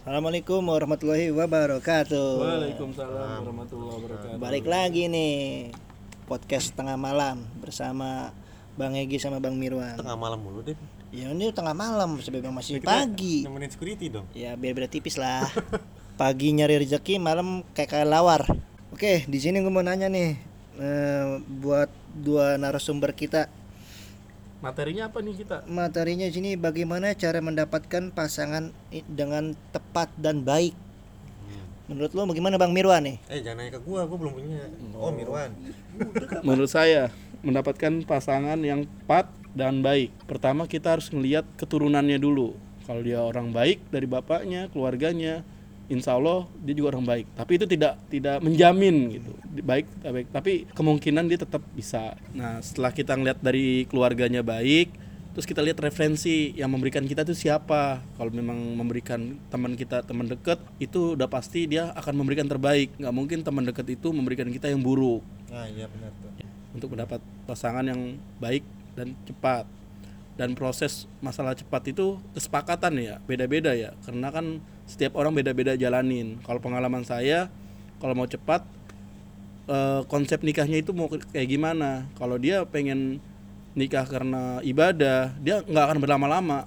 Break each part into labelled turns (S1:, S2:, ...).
S1: Assalamualaikum warahmatullahi wabarakatuh.
S2: Waalaikumsalam warahmatullahi wabarakatuh.
S1: Balik lagi nih podcast tengah malam bersama Bang Egi sama Bang Mirwan.
S3: Tengah malam mulu deh.
S1: Ya ini tengah malam sebenarnya masih
S3: Kita
S1: pagi.
S3: Nemenin security dong.
S1: Ya biar beda tipis lah. Pagi nyari rezeki, malam kayak kayak lawar. Oke, di sini gue mau nanya nih eh, buat dua narasumber kita.
S2: Materinya apa nih kita?
S1: Materinya di sini bagaimana cara mendapatkan pasangan dengan tepat dan baik. Menurut lo bagaimana Bang Mirwan nih?
S3: Eh jangan nanya ke gua, gua belum punya. Oh Mirwan.
S2: Menurut saya mendapatkan pasangan yang tepat dan baik. Pertama kita harus ngelihat keturunannya dulu. Kalau dia orang baik dari bapaknya, keluarganya, insya Allah dia juga orang baik. Tapi itu tidak tidak menjamin gitu. Baik, baik. Tapi kemungkinan dia tetap bisa. Nah setelah kita ngeliat dari keluarganya baik, terus kita lihat referensi yang memberikan kita itu siapa. Kalau memang memberikan teman kita teman dekat, itu udah pasti dia akan memberikan terbaik. Nggak mungkin teman dekat itu memberikan kita yang buruk
S3: Nah iya benar tuh.
S2: untuk mendapat pasangan yang baik dan cepat dan proses masalah cepat itu kesepakatan ya beda-beda ya karena kan setiap orang beda-beda jalanin. Kalau pengalaman saya kalau mau cepat eh, konsep nikahnya itu mau kayak gimana? Kalau dia pengen nikah karena ibadah dia nggak akan berlama-lama.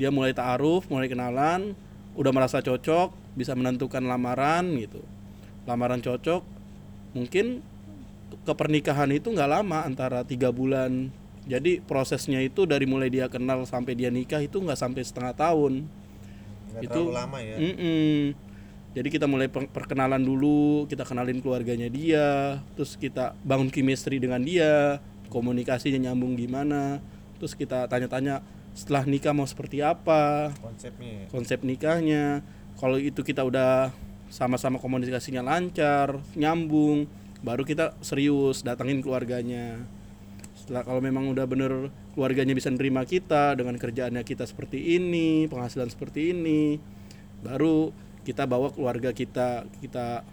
S2: Dia mulai taaruf mulai kenalan udah merasa cocok bisa menentukan lamaran gitu. Lamaran cocok mungkin ke pernikahan itu nggak lama antara tiga bulan. Jadi prosesnya itu dari mulai dia kenal sampai dia nikah itu nggak sampai setengah tahun
S3: Nggak
S2: Itu-
S3: lama ya.
S2: Mm-mm. jadi kita mulai per- perkenalan dulu kita kenalin keluarganya dia terus kita bangun chemistry dengan dia komunikasinya nyambung gimana terus kita tanya-tanya setelah nikah mau seperti apa
S3: Konsepnya. ya.
S2: konsep nikahnya kalau itu kita udah sama-sama komunikasinya lancar nyambung baru kita serius datangin keluarganya setelah kalau memang udah bener keluarganya bisa nerima kita dengan kerjaannya kita seperti ini penghasilan seperti ini baru kita bawa keluarga kita kita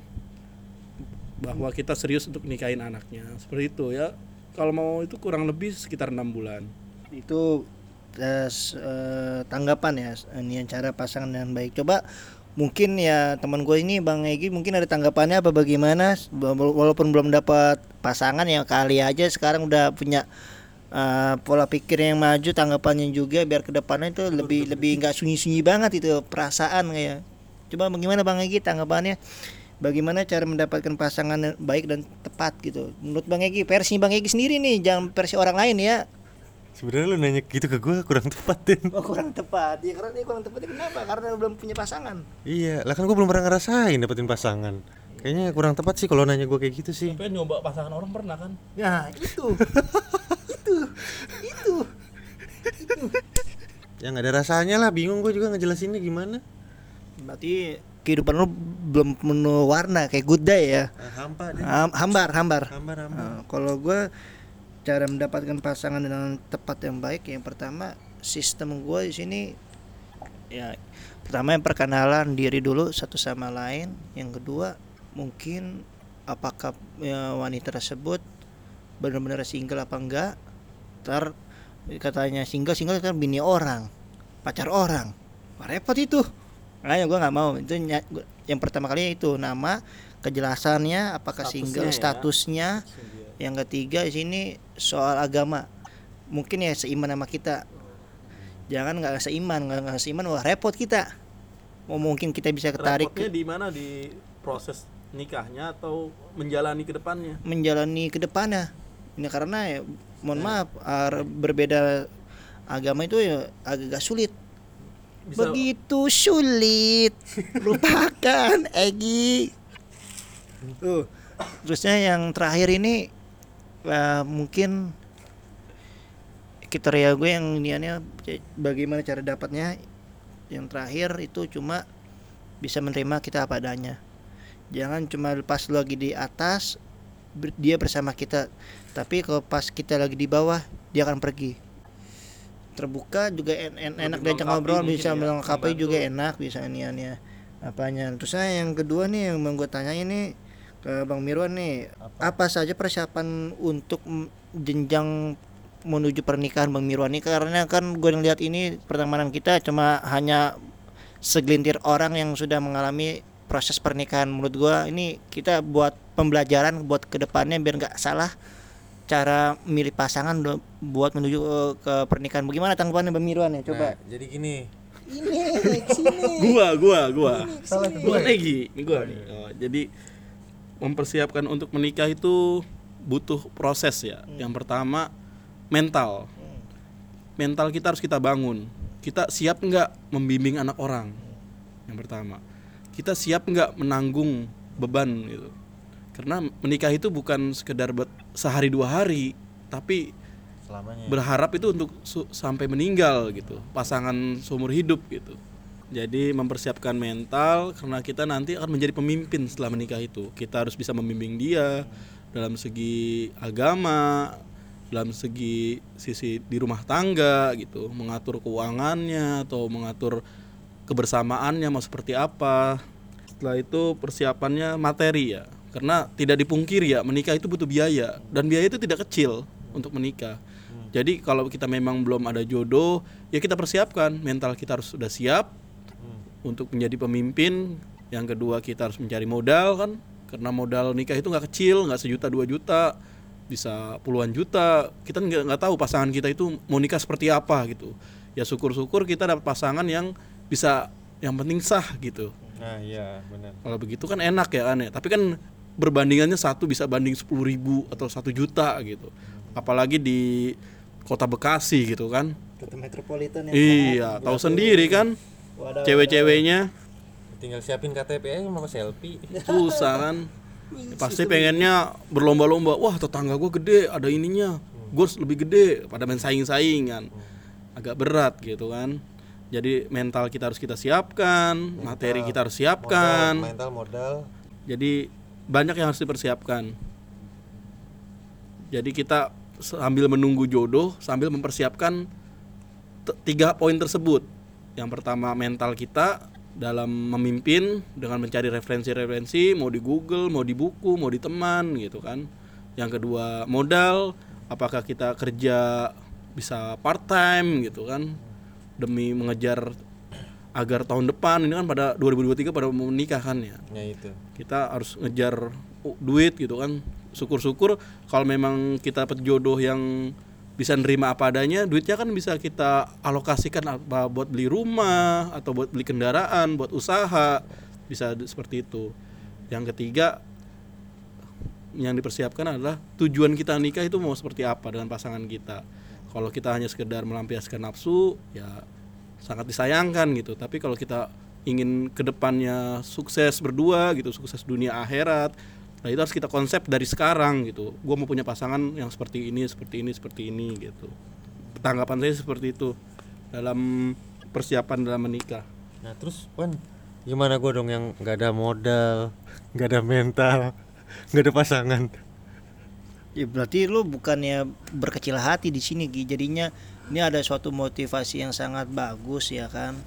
S2: bahwa kita serius untuk nikahin anaknya. Seperti itu ya. Kalau mau itu kurang lebih sekitar enam bulan.
S1: Itu eh, eh, tanggapan ya ini cara pasangan dengan baik. Coba mungkin ya teman gue ini bang Egi mungkin ada tanggapannya apa bagaimana? Wa- walaupun belum dapat pasangan ya kali aja sekarang udah punya eh, pola pikir yang maju tanggapannya juga biar ke depannya itu lebih lebih nggak sunyi-sunyi banget itu perasaan kayak. Coba bagaimana bang Egi tanggapannya? Bagaimana cara mendapatkan pasangan yang baik dan tepat gitu? Menurut bang Egi versi bang Egi sendiri nih jangan versi orang lain ya
S3: Sebenarnya lu nanya gitu ke gua kurang tepat Den.
S1: Oh kurang tepat, ya karena dia kurang tepatnya kenapa? Karena belum punya pasangan.
S3: Iya, lah kan gua belum pernah ngerasain dapetin pasangan. Kayaknya kurang tepat sih kalau nanya gua kayak gitu sih.
S2: tapi nyoba pasangan orang pernah kan
S1: Nah itu, itu, itu.
S3: Ya nggak ada rasanya lah, bingung gua juga ngejelasinnya gimana.
S1: Berarti kehidupan lu belum penuh warna kayak good day ya.
S3: Ah, hampa deh.
S1: Ham- hambar, hambar.
S3: Hambar hambar.
S1: Nah, kalau gue cara mendapatkan pasangan dengan tepat yang baik, yang pertama sistem gue di sini ya pertama yang perkenalan diri dulu satu sama lain, yang kedua mungkin apakah ya, wanita tersebut benar-benar single apa enggak, ntar katanya single single kan bini orang, pacar orang, Wah, repot itu. Makanya gue nggak mau. Itu yang pertama kali itu nama kejelasannya apakah single
S2: Statusnya ya.
S1: Yang ketiga di sini soal agama. Mungkin ya seiman sama kita. Jangan nggak seiman nggak nggak seiman wah repot kita. Mau mungkin kita bisa ketarik
S2: Repotnya di mana? Di proses nikahnya atau menjalani ke depannya?
S1: menjalani ke depannya. Ini karena ya mohon maaf ar- berbeda agama itu ya agak sulit.
S2: Bisa
S1: begitu sulit. Lupakan Egi. Tuh. Terusnya yang terakhir ini eh, mungkin kriteria gue yang niannya c- bagaimana cara dapatnya. Yang terakhir itu cuma bisa menerima kita apa adanya. Jangan cuma pas lagi di atas ber- dia bersama kita. Tapi kalau pas kita lagi di bawah dia akan pergi. Terbuka juga en- en- enak diajak ngobrol bisa
S2: ya,
S1: melengkapi juga enak bisa niannya apanya. Terus saya yang kedua nih yang mau gue tanya ini ke Bang Mirwan nih apa, saja persiapan untuk jenjang menuju pernikahan Bang Mirwan ini karena kan gue ngeliat ini pertemanan kita cuma hanya segelintir orang yang sudah mengalami proses pernikahan. Menurut gua ini kita buat pembelajaran buat ke depannya biar nggak salah cara milih pasangan buat menuju eh, ke pernikahan. Bagaimana tanggapannya Bang Mirwan ya coba.
S3: Nah, jadi gini.
S1: Ini sini.
S2: Gua gua gua.
S3: Salah
S2: gua Egi ini gua nih. Oh, jadi mempersiapkan untuk menikah itu butuh proses ya. Yang pertama mental. Mental kita harus kita bangun. Kita siap nggak membimbing anak orang? Yang pertama. Kita siap nggak menanggung beban gitu? Karena menikah itu bukan sekedar sehari dua hari tapi
S3: selamanya.
S2: berharap itu untuk sampai meninggal gitu. Pasangan seumur hidup gitu jadi mempersiapkan mental karena kita nanti akan menjadi pemimpin setelah menikah itu. Kita harus bisa membimbing dia dalam segi agama dalam segi sisi di rumah tangga gitu mengatur keuangannya atau mengatur kebersamaannya mau seperti apa. Setelah itu persiapannya materi ya. Karena tidak dipungkiri ya menikah itu butuh biaya dan biaya itu tidak kecil untuk menikah. Jadi kalau kita memang belum ada jodoh ya kita persiapkan. Mental kita harus sudah siap untuk menjadi pemimpin. Yang kedua kita harus mencari modal kan? Karena modal nikah itu nggak kecil nggak sejuta dua juta bisa puluhan juta. Kita nggak nggak tahu pasangan kita itu mau nikah seperti apa gitu. Ya syukur-syukur kita dapat pasangan yang bisa yang penting sah gitu.
S3: Nah iya benar.
S2: Kalau begitu kan enak ya kan ya. Tapi kan berbandingannya satu bisa banding sepuluh ribu atau satu juta gitu. Apalagi di kota Bekasi gitu kan.
S1: Kota metropolitan
S2: iya tahu sendiri kan cewek-ceweknya?
S3: Tinggal siapin KTP aja sama selfie.
S2: Susah kan? Pasti pengennya berlomba-lomba. Wah tetangga gue gede ada ininya. Gue harus lebih gede pada main saing-saing kan. Agak berat gitu kan. Jadi mental kita harus kita siapkan materi kita harus siapkan.
S3: mental modal.
S2: Jadi banyak yang harus dipersiapkan. Jadi kita sambil menunggu jodoh sambil mempersiapkan t- tiga poin tersebut yang pertama mental kita dalam memimpin dengan mencari referensi-referensi mau di Google mau di buku mau di teman gitu kan. Yang kedua modal apakah kita kerja bisa part time gitu kan. Demi mengejar agar tahun depan ini kan pada 2023 pada mau menikah kan ya.
S3: Ya itu.
S2: Kita harus ngejar uh, duit gitu kan. Syukur-syukur kalau memang kita dapat jodoh yang bisa nerima apa adanya duitnya kan bisa kita alokasikan apa buat beli rumah atau buat beli kendaraan buat usaha. Bisa seperti itu. Yang ketiga yang dipersiapkan adalah tujuan kita nikah itu mau seperti apa dengan pasangan kita. Kalau kita hanya sekedar melampiaskan nafsu ya sangat disayangkan gitu. Tapi kalau kita ingin ke depannya sukses berdua gitu sukses dunia akhirat nah itu harus kita konsep dari sekarang gitu gue mau punya pasangan yang seperti ini seperti ini seperti ini gitu tanggapan saya seperti itu dalam persiapan dalam menikah
S3: nah terus Wan gimana gua dong yang nggak ada modal nggak ada mental nggak ada pasangan
S1: Ya berarti lu bukannya berkecil hati di sini Gi. Jadinya ini ada suatu motivasi yang sangat bagus ya kan.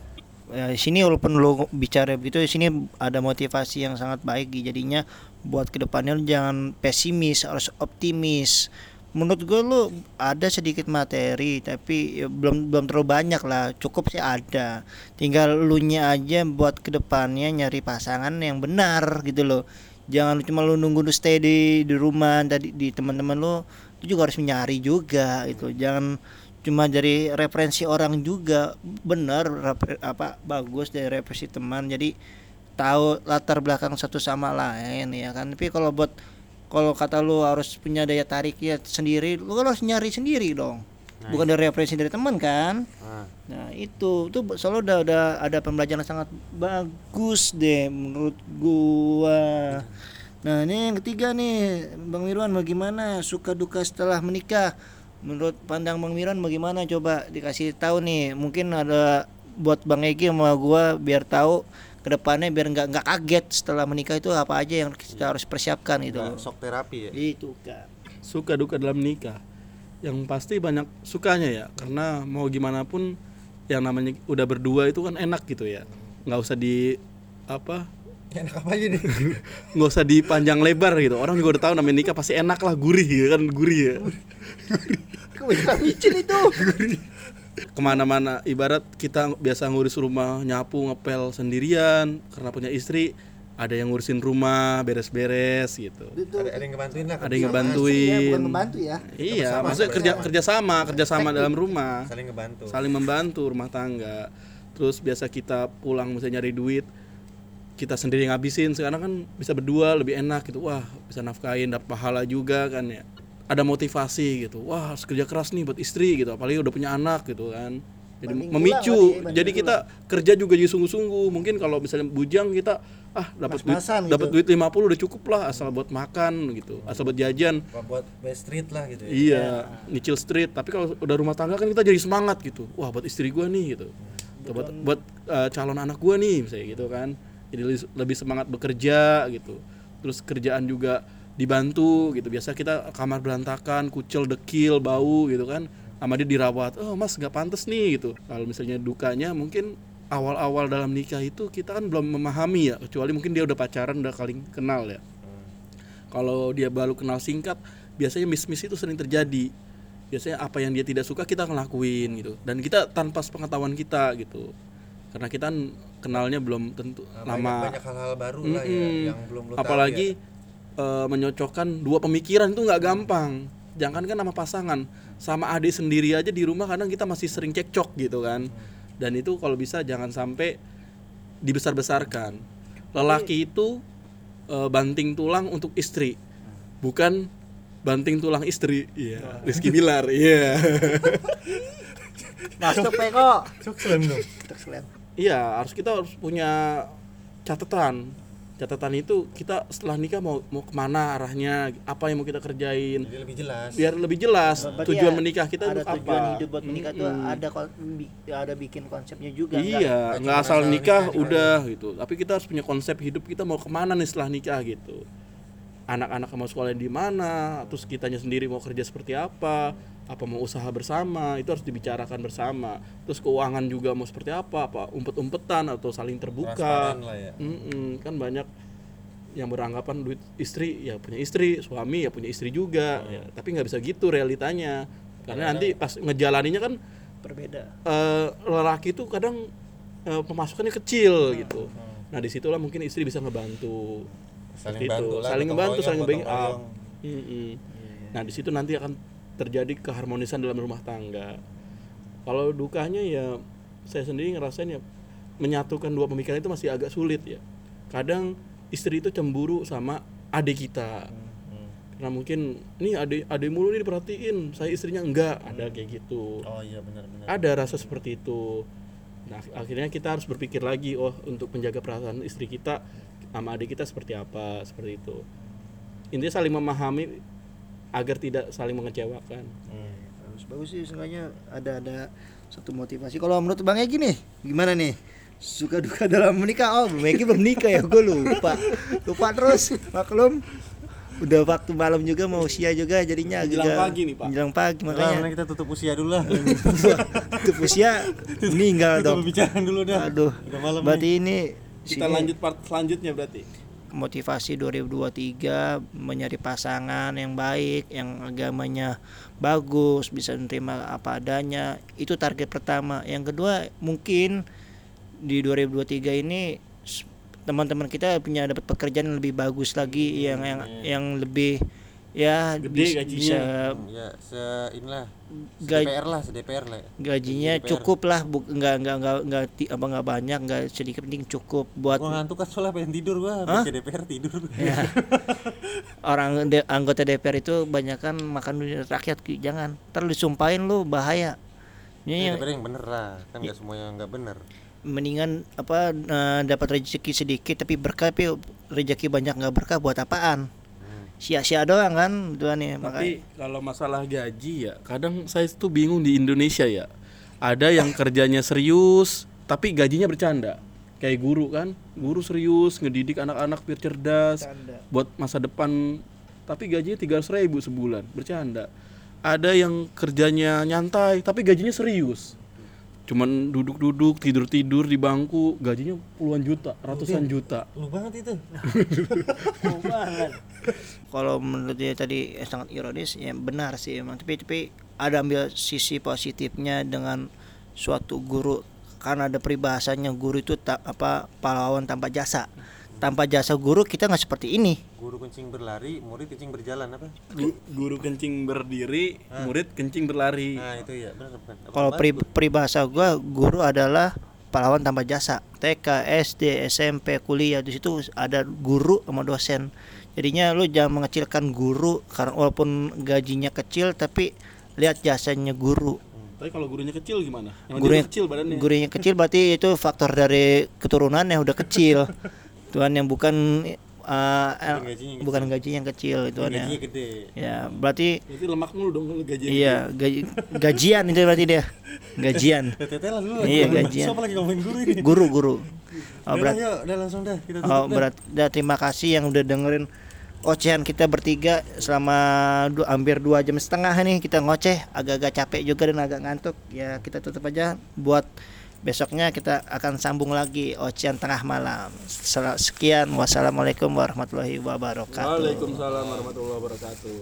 S1: Ya, sini walaupun lu bicara begitu di sini ada motivasi yang sangat baik. Jadinya buat ke depannya lu jangan pesimis, harus optimis. Menurut gue lu ada sedikit materi tapi ya belum belum terlalu banyak lah, cukup sih ada. Tinggal lu nya aja buat ke depannya nyari pasangan yang benar gitu loh jangan cuma lu nunggu lu stay di di rumah tadi di teman-teman lu lu juga harus nyari juga itu jangan cuma dari referensi orang juga. Benar apa bagus dari referensi teman. Jadi tahu latar belakang satu sama lain ya kan. Tapi kalau buat kalau kata lu harus punya daya tariknya sendiri lu kan harus nyari sendiri dong. Bukan dari referensi dari teman kan?
S3: Nah,
S1: Nah itu tuh selalu udah udah ada pembelajaran sangat bagus deh menurut gua. Nah ini yang ketiga nih Bang Mirwan bagaimana suka duka setelah menikah? Menurut pandang Bang Mirwan bagaimana? Coba dikasih tahu nih mungkin ada buat Bang Egi sama gua biar tahu ke depannya biar nggak nggak kaget setelah menikah itu apa aja yang kita harus persiapkan itu.
S3: nggak sok terapi ya.
S1: Itu kan.
S2: suka duka dalam nikah. Yang pasti banyak sukanya ya karena mau gimana pun yang namanya udah berdua itu kan enak gitu ya. Nggak usah di apa?
S3: Enak apa aja nih?
S2: Nggak usah dipanjang lebar gitu. Orang juga udah tahu namanya nikah pasti enak lah gurih ya kan gurih ya
S1: Micin itu.
S2: ke mana-mana ibarat kita biasa ngurus rumah nyapu ngepel sendirian karena punya istri ada yang ngurusin rumah beres-beres gitu.
S3: Ada, ada yang ngebantuin lah
S2: ada yang
S1: Ya,
S2: ngebantuin.
S1: Bukan membantu ya.
S2: iya maksudnya kerja kerjasama kerjasama dalam rumah.
S3: Saling ngebantu.
S2: Saling membantu rumah tangga. Terus biasa kita pulang misalnya nyari duit kita sendiri ngabisin. Sekarang kan bisa berdua lebih enak gitu. Wah bisa nafkain dapat pahala juga kan ya ada motivasi gitu wah harus kerja keras nih buat istri gitu apalagi udah punya anak gitu kan jadi
S1: Banding
S2: memicu jadi kita kerja juga jadi sungguh-sungguh mungkin kalau misalnya bujang kita ah dapat duit
S1: gitu.
S2: dapat duit 50 udah cukup lah asal buat makan gitu asal buat jajan
S3: buat best street lah gitu ya
S2: Iya, nyicil street. Tapi kalau udah rumah tangga kan kita jadi semangat gitu. Wah, buat istri gua nih gitu. Atau buat buat uh, calon anak gua nih misalnya gitu kan. Jadi lebih- lebih semangat bekerja gitu. Terus kerjaan juga dibantu gitu. Biasa kita kamar berantakan, kucel, dekil, bau gitu kan. Sama dia dirawat. Oh, Mas nggak pantas nih gitu. Kalau misalnya dukanya mungkin awal-awal dalam nikah itu kita kan belum memahami ya, kecuali mungkin dia udah pacaran udah kali kenal ya kalau dia baru kenal singkat biasanya miss-miss itu sering terjadi biasanya apa yang dia tidak suka kita ngelakuin gitu dan kita tanpa pengetahuan kita gitu karena kita kan kenalnya belum tentu
S3: Nah,
S2: lama
S3: banyak hal-hal baru lah ya yang belum lo tahu
S2: apalagi eh, menyocokkan dua pemikiran itu nggak gampang. Jangan kan sama pasangan sama adik sendiri aja di rumah kadang kita masih sering cekcok gitu kan. Dan itu kalau bisa jangan sampai dibesar-besarkan. Lelaki itu eh, banting tulang untuk istri bukan banting tulang istri. Iya Rizky Bilar iya.
S1: Masuk Peko.
S3: ya. Dong.
S2: Iya harus kita harus punya catatan catatan itu kita setelah nikah mau mau ke mana arahnya apa yang mau kita kerjain?
S3: Jadi lebih jelas.
S2: Biar lebih jelas
S1: Berarti
S2: tujuan
S1: ya,
S2: menikah kita
S1: ada
S2: untuk
S1: tujuan
S2: apa.
S1: hidup buat menikah tuh
S2: Mm-mm.
S1: ada ada bikin konsepnya juga
S2: iya
S3: nggak
S2: asal nikah
S3: nikah
S2: udah gitu. Tapi kita harus punya konsep hidup kita mau ke mana nih setelah nikah gitu anak-anak mau sekolah di mana terus kitanya sendiri mau kerja seperti apa apa mau usaha bersama itu harus dibicarakan bersama. Terus keuangan juga mau seperti apa apa umpet-umpetan atau saling terbuka.
S3: Lah ya.
S2: Mm-mm, kan banyak yang beranggapan duit istri ya punya istri suami ya punya istri juga. Ya, tapi nggak bisa gitu realitanya. Karena nanti pas ngejalaninya kan
S1: berbeda.
S2: eh, lelaki itu kadang eh, pemasukannya kecil gitu. Nah di situlah mungkin istri bisa ngebantu
S3: saling
S2: Seperti
S3: bantu
S2: itu.
S3: lah
S2: saling
S3: royong,
S2: saling backup
S3: royong.
S2: Mm-mm. nah di situ nanti akan terjadi keharmonisan dalam rumah tangga. Kalau dukanya ya saya sendiri ngerasain ya menyatukan dua pemikiran itu masih agak sulit ya. Kadang istri itu cemburu sama adik kita.
S3: Hmm.
S2: karena mungkin nih adik adik mulu nih diperhatiin saya istrinya enggak ada kayak gitu.
S3: Oh iya benar-benar
S2: ada rasa seperti itu. Nah akhirnya kita harus berpikir lagi oh untuk menjaga perasaan istri kita sama adik kita seperti apa seperti itu. Intinya saling memahami agar tidak saling mengecewakan.
S3: Hmm.
S1: bagus bagus sih seenggaknya ada ada satu motivasi. Kalau menurut bang Egi nih gimana nih? Suka duka dalam menikah? Oh bang Egi belum nikah ya gue lupa. Lupa terus maklum. Udah waktu malam juga mau usia juga jadinya
S2: Menjelang
S1: agak-
S2: pagi nih, Pak.
S1: menjelang pagi makanya
S3: mending kita tutup usia dulu lah.
S1: Itu usia meninggal dong.
S3: berbicara dulu dah.
S1: Aduh
S3: udah malam
S1: berarti ini
S2: kita
S1: sini
S2: lanjut part selanjutnya berarti
S1: motivasi 2023 mencari pasangan yang baik, yang agamanya bagus, bisa menerima apa adanya. Itu target pertama. Yang kedua, mungkin di 2023 ini teman-teman kita punya dapat pekerjaan yang lebih bagus lagi yang yang yang lebih ya
S2: Gede
S1: bis-
S2: gajinya.
S1: bisa
S3: ya se inilah
S1: Gaj-
S3: DPR lah se DPR lah ya.
S1: gajinya
S3: DPR.
S1: cukup lah bu, nggak nggak nggak nggak ti- apa nggak banyak nggak sedikit penting cukup buat
S3: gua ngantuk kan soalnya pengen tidur gua habis ke DPR tidur
S1: Ya. Orang de- anggota DPR itu banyak kan makan duit rakyat jangan. Ntar disumpahin lu bahaya.
S3: ya,
S1: Ini yang
S3: DPR yang bener lah kan nggak semuanya nggak bener
S1: mendingan apa eh, dapat rezeki sedikit tapi berkah tapi rezeki banyak nggak berkah buat apaan? Sia-sia doang kan tuan nih
S2: tapi
S1: makanya.
S2: kalau masalah gaji ya kadang saya tuh bingung di Indonesia ya. Ada yang kerjanya serius tapi gajinya bercanda. Kayak guru kan guru serius ngedidik anak-anak biar cerdas
S1: Bercanda.
S2: buat masa depan. Tapi gajinya tiga ribu sebulan bercanda. Ada yang kerjanya nyantai tapi gajinya serius cuman duduk-duduk tidur-tidur di bangku gajinya puluhan juta ratusan juta.
S3: lu banget itu.
S1: Kalau menurut dia tadi eh, sangat ironis ya benar sih emang. Tapi tapi ada ambil sisi positifnya dengan suatu guru karena ada peribahasanya guru itu tak apa pahlawan tanpa jasa tanpa jasa guru kita nggak seperti ini.
S3: Guru kencing berlari murid kencing berjalan apa?
S2: Gu- guru kencing berdiri murid kencing berlari.
S3: Nah itu ya benar
S1: kalau pri- peribahasa gua guru adalah pahlawan tanpa jasa. TK SD SMP kuliah di situ ada guru sama dosen. Jadinya lu jangan mengecilkan guru karena walaupun gajinya kecil tapi lihat jasanya guru.
S2: Tapi kalau gurunya kecil gimana? Yang
S1: gurunya
S2: kecil badannya.
S1: gurunya kecil berarti itu faktor dari keturunan yang udah kecil Tuhan yang bukan uh,
S3: Bukan gajinya yang
S1: bukan gaji yang kecil itu
S3: gajinya
S1: ya.
S3: gede.
S1: Ya berarti
S2: Berarti lemak mulu dong gajinya
S1: iya gaji, gajian itu berarti dia. Gajian.
S3: Teteh lah dulu
S1: Iya, gajian.
S3: siapa lagi ngomongin guru ini?
S1: Guru guru. Oh,
S3: udah
S1: berat,
S3: yuk udah langsung dah. Kita tutup
S1: oh,
S3: dah.
S1: berat. Dah, terima kasih yang udah dengerin ocehan kita bertiga selama du- hampir dua jam setengah nih kita ngoceh agak-agak capek juga dan agak ngantuk. Ya kita tutup aja buat besoknya kita akan sambung lagi ocehan tengah malam. Sekian. Wassalamualaikum warahmatullahi wabarakatuh.
S2: Waalaikumsalam warahmatullahi wabarakatuh